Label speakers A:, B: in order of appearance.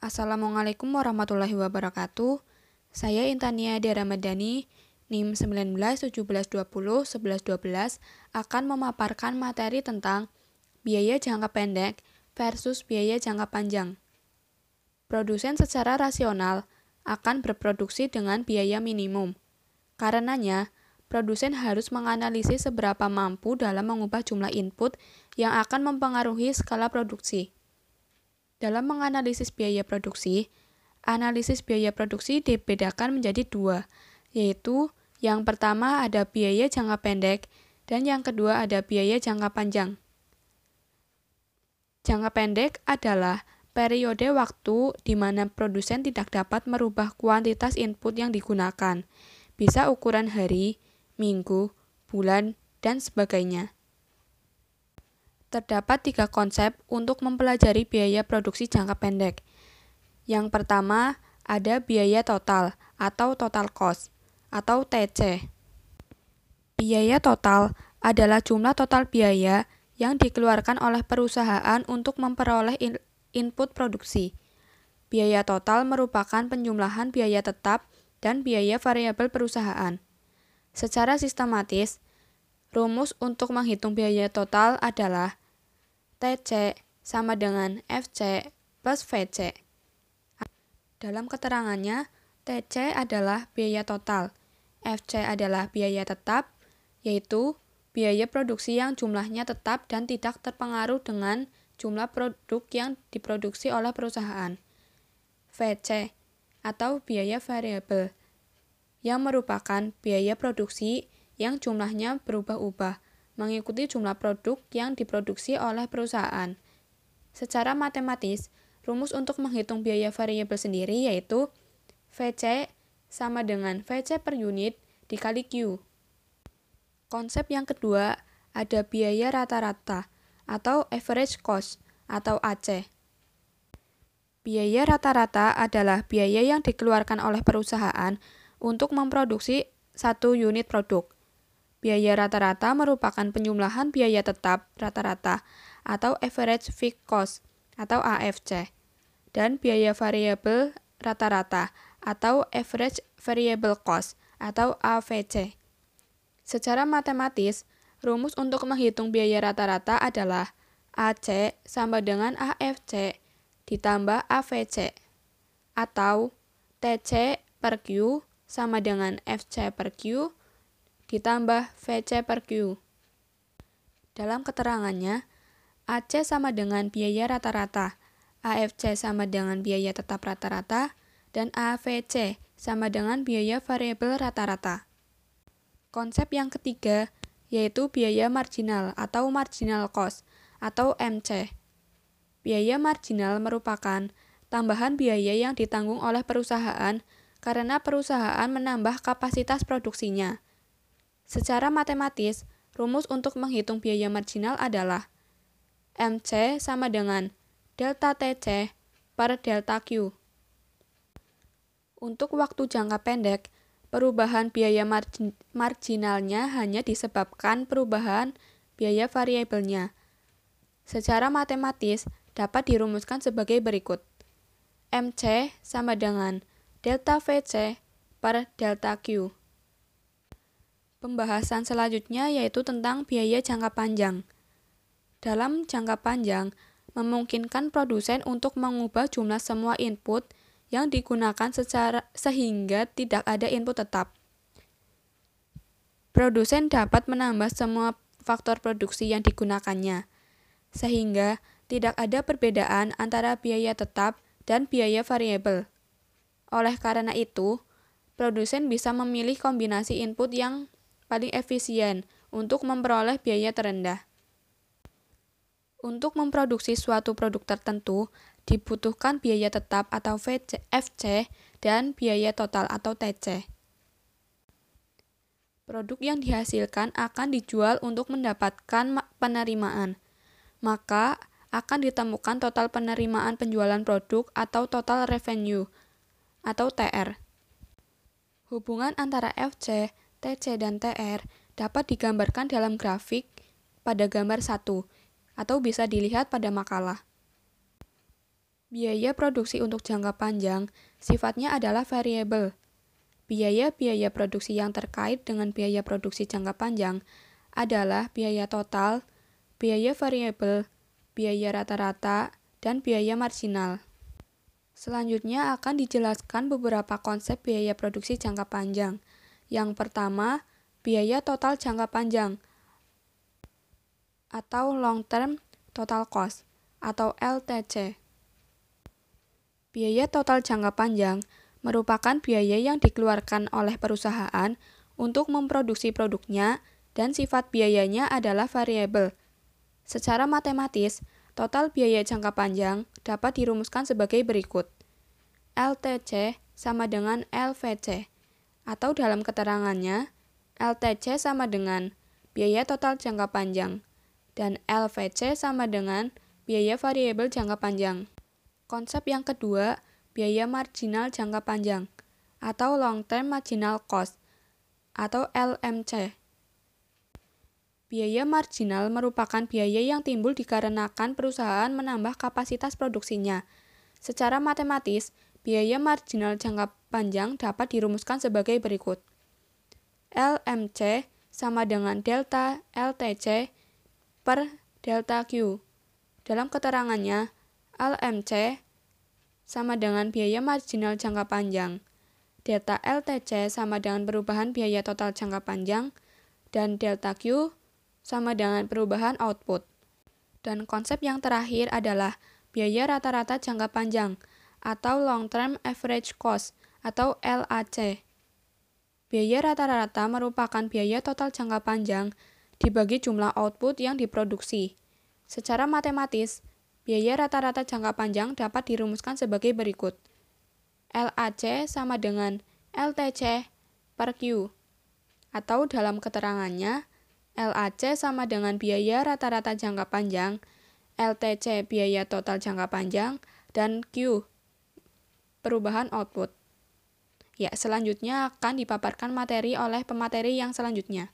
A: Assalamualaikum warahmatullahi wabarakatuh. Saya Intania Dara Madani, NIM 1917201112 akan memaparkan materi tentang biaya jangka pendek versus biaya jangka panjang. Produsen secara rasional akan berproduksi dengan biaya minimum. Karenanya, produsen harus menganalisis seberapa mampu dalam mengubah jumlah input yang akan mempengaruhi skala produksi. Dalam menganalisis biaya produksi, analisis biaya produksi dibedakan menjadi dua, yaitu yang pertama ada biaya jangka pendek dan yang kedua ada biaya jangka panjang. Jangka pendek adalah periode waktu di mana produsen tidak dapat merubah kuantitas input yang digunakan, bisa ukuran hari, minggu, bulan, dan sebagainya. Terdapat tiga konsep untuk mempelajari biaya produksi jangka pendek. Yang pertama, ada biaya total atau total cost atau TC. Biaya total adalah jumlah total biaya yang dikeluarkan oleh perusahaan untuk memperoleh in input produksi. Biaya total merupakan penjumlahan biaya tetap dan biaya variabel perusahaan. Secara sistematis, rumus untuk menghitung biaya total adalah TC sama dengan FC plus VC. Dalam keterangannya, TC adalah biaya total, FC adalah biaya tetap, yaitu biaya produksi yang jumlahnya tetap dan tidak terpengaruh dengan jumlah produk yang diproduksi oleh perusahaan. VC atau biaya variabel yang merupakan biaya produksi yang jumlahnya berubah-ubah mengikuti jumlah produk yang diproduksi oleh perusahaan. Secara matematis, rumus untuk menghitung biaya variabel sendiri yaitu VC sama dengan VC per unit dikali Q. Konsep yang kedua ada biaya rata-rata atau average cost atau AC. Biaya rata-rata adalah biaya yang dikeluarkan oleh perusahaan untuk memproduksi satu unit produk. Biaya rata-rata merupakan penjumlahan biaya tetap rata-rata atau average fixed cost atau AFC dan biaya variabel rata-rata atau average variable cost atau AVC. Secara matematis, rumus untuk menghitung biaya rata-rata adalah AC sama dengan AFC ditambah AVC atau TC per Q sama dengan FC per Q ditambah VC per Q. Dalam keterangannya, AC sama dengan biaya rata-rata, AFC sama dengan biaya tetap rata-rata, dan AVC sama dengan biaya variabel rata-rata. Konsep yang ketiga yaitu biaya marginal atau marginal cost atau MC. Biaya marginal merupakan tambahan biaya yang ditanggung oleh perusahaan karena perusahaan menambah kapasitas produksinya Secara matematis, rumus untuk menghitung biaya marginal adalah MC sama dengan delta TC per delta Q. Untuk waktu jangka pendek, perubahan biaya margin, marginalnya hanya disebabkan perubahan biaya variabelnya. Secara matematis, dapat dirumuskan sebagai berikut. MC sama dengan delta VC per delta Q. Pembahasan selanjutnya yaitu tentang biaya jangka panjang. Dalam jangka panjang, memungkinkan produsen untuk mengubah jumlah semua input yang digunakan secara sehingga tidak ada input tetap. Produsen dapat menambah semua faktor produksi yang digunakannya, sehingga tidak ada perbedaan antara biaya tetap dan biaya variabel. Oleh karena itu, produsen bisa memilih kombinasi input yang paling efisien untuk memperoleh biaya terendah. Untuk memproduksi suatu produk tertentu, dibutuhkan biaya tetap atau FC dan biaya total atau TC. Produk yang dihasilkan akan dijual untuk mendapatkan penerimaan. Maka akan ditemukan total penerimaan penjualan produk atau total revenue atau TR. Hubungan antara FC TC dan TR dapat digambarkan dalam grafik pada gambar 1 atau bisa dilihat pada makalah. Biaya produksi untuk jangka panjang sifatnya adalah variabel. Biaya-biaya produksi yang terkait dengan biaya produksi jangka panjang adalah biaya total, biaya variabel, biaya rata-rata, dan biaya marginal. Selanjutnya akan dijelaskan beberapa konsep biaya produksi jangka panjang. Yang pertama, biaya total jangka panjang atau long term total cost atau LTC. Biaya total jangka panjang merupakan biaya yang dikeluarkan oleh perusahaan untuk memproduksi produknya dan sifat biayanya adalah variabel. Secara matematis, total biaya jangka panjang dapat dirumuskan sebagai berikut. LTC sama dengan LVC, atau dalam keterangannya, LTC sama dengan biaya total jangka panjang, dan LVC sama dengan biaya variabel jangka panjang. Konsep yang kedua, biaya marginal jangka panjang atau long term marginal cost atau LMC. Biaya marginal merupakan biaya yang timbul dikarenakan perusahaan menambah kapasitas produksinya. Secara matematis, biaya marginal jangka panjang dapat dirumuskan sebagai berikut. LMC sama dengan delta LTC per delta Q. Dalam keterangannya, LMC sama dengan biaya marginal jangka panjang. Delta LTC sama dengan perubahan biaya total jangka panjang, dan delta Q sama dengan perubahan output. Dan konsep yang terakhir adalah biaya rata-rata jangka panjang atau long term average cost atau LAC. Biaya rata-rata merupakan biaya total jangka panjang dibagi jumlah output yang diproduksi. Secara matematis, Biaya rata-rata jangka panjang dapat dirumuskan sebagai berikut. LAC sama dengan LTC per Q. Atau dalam keterangannya, LAC sama dengan biaya rata-rata jangka panjang, LTC biaya total jangka panjang, dan Q perubahan output. Ya, selanjutnya akan dipaparkan materi oleh pemateri yang selanjutnya.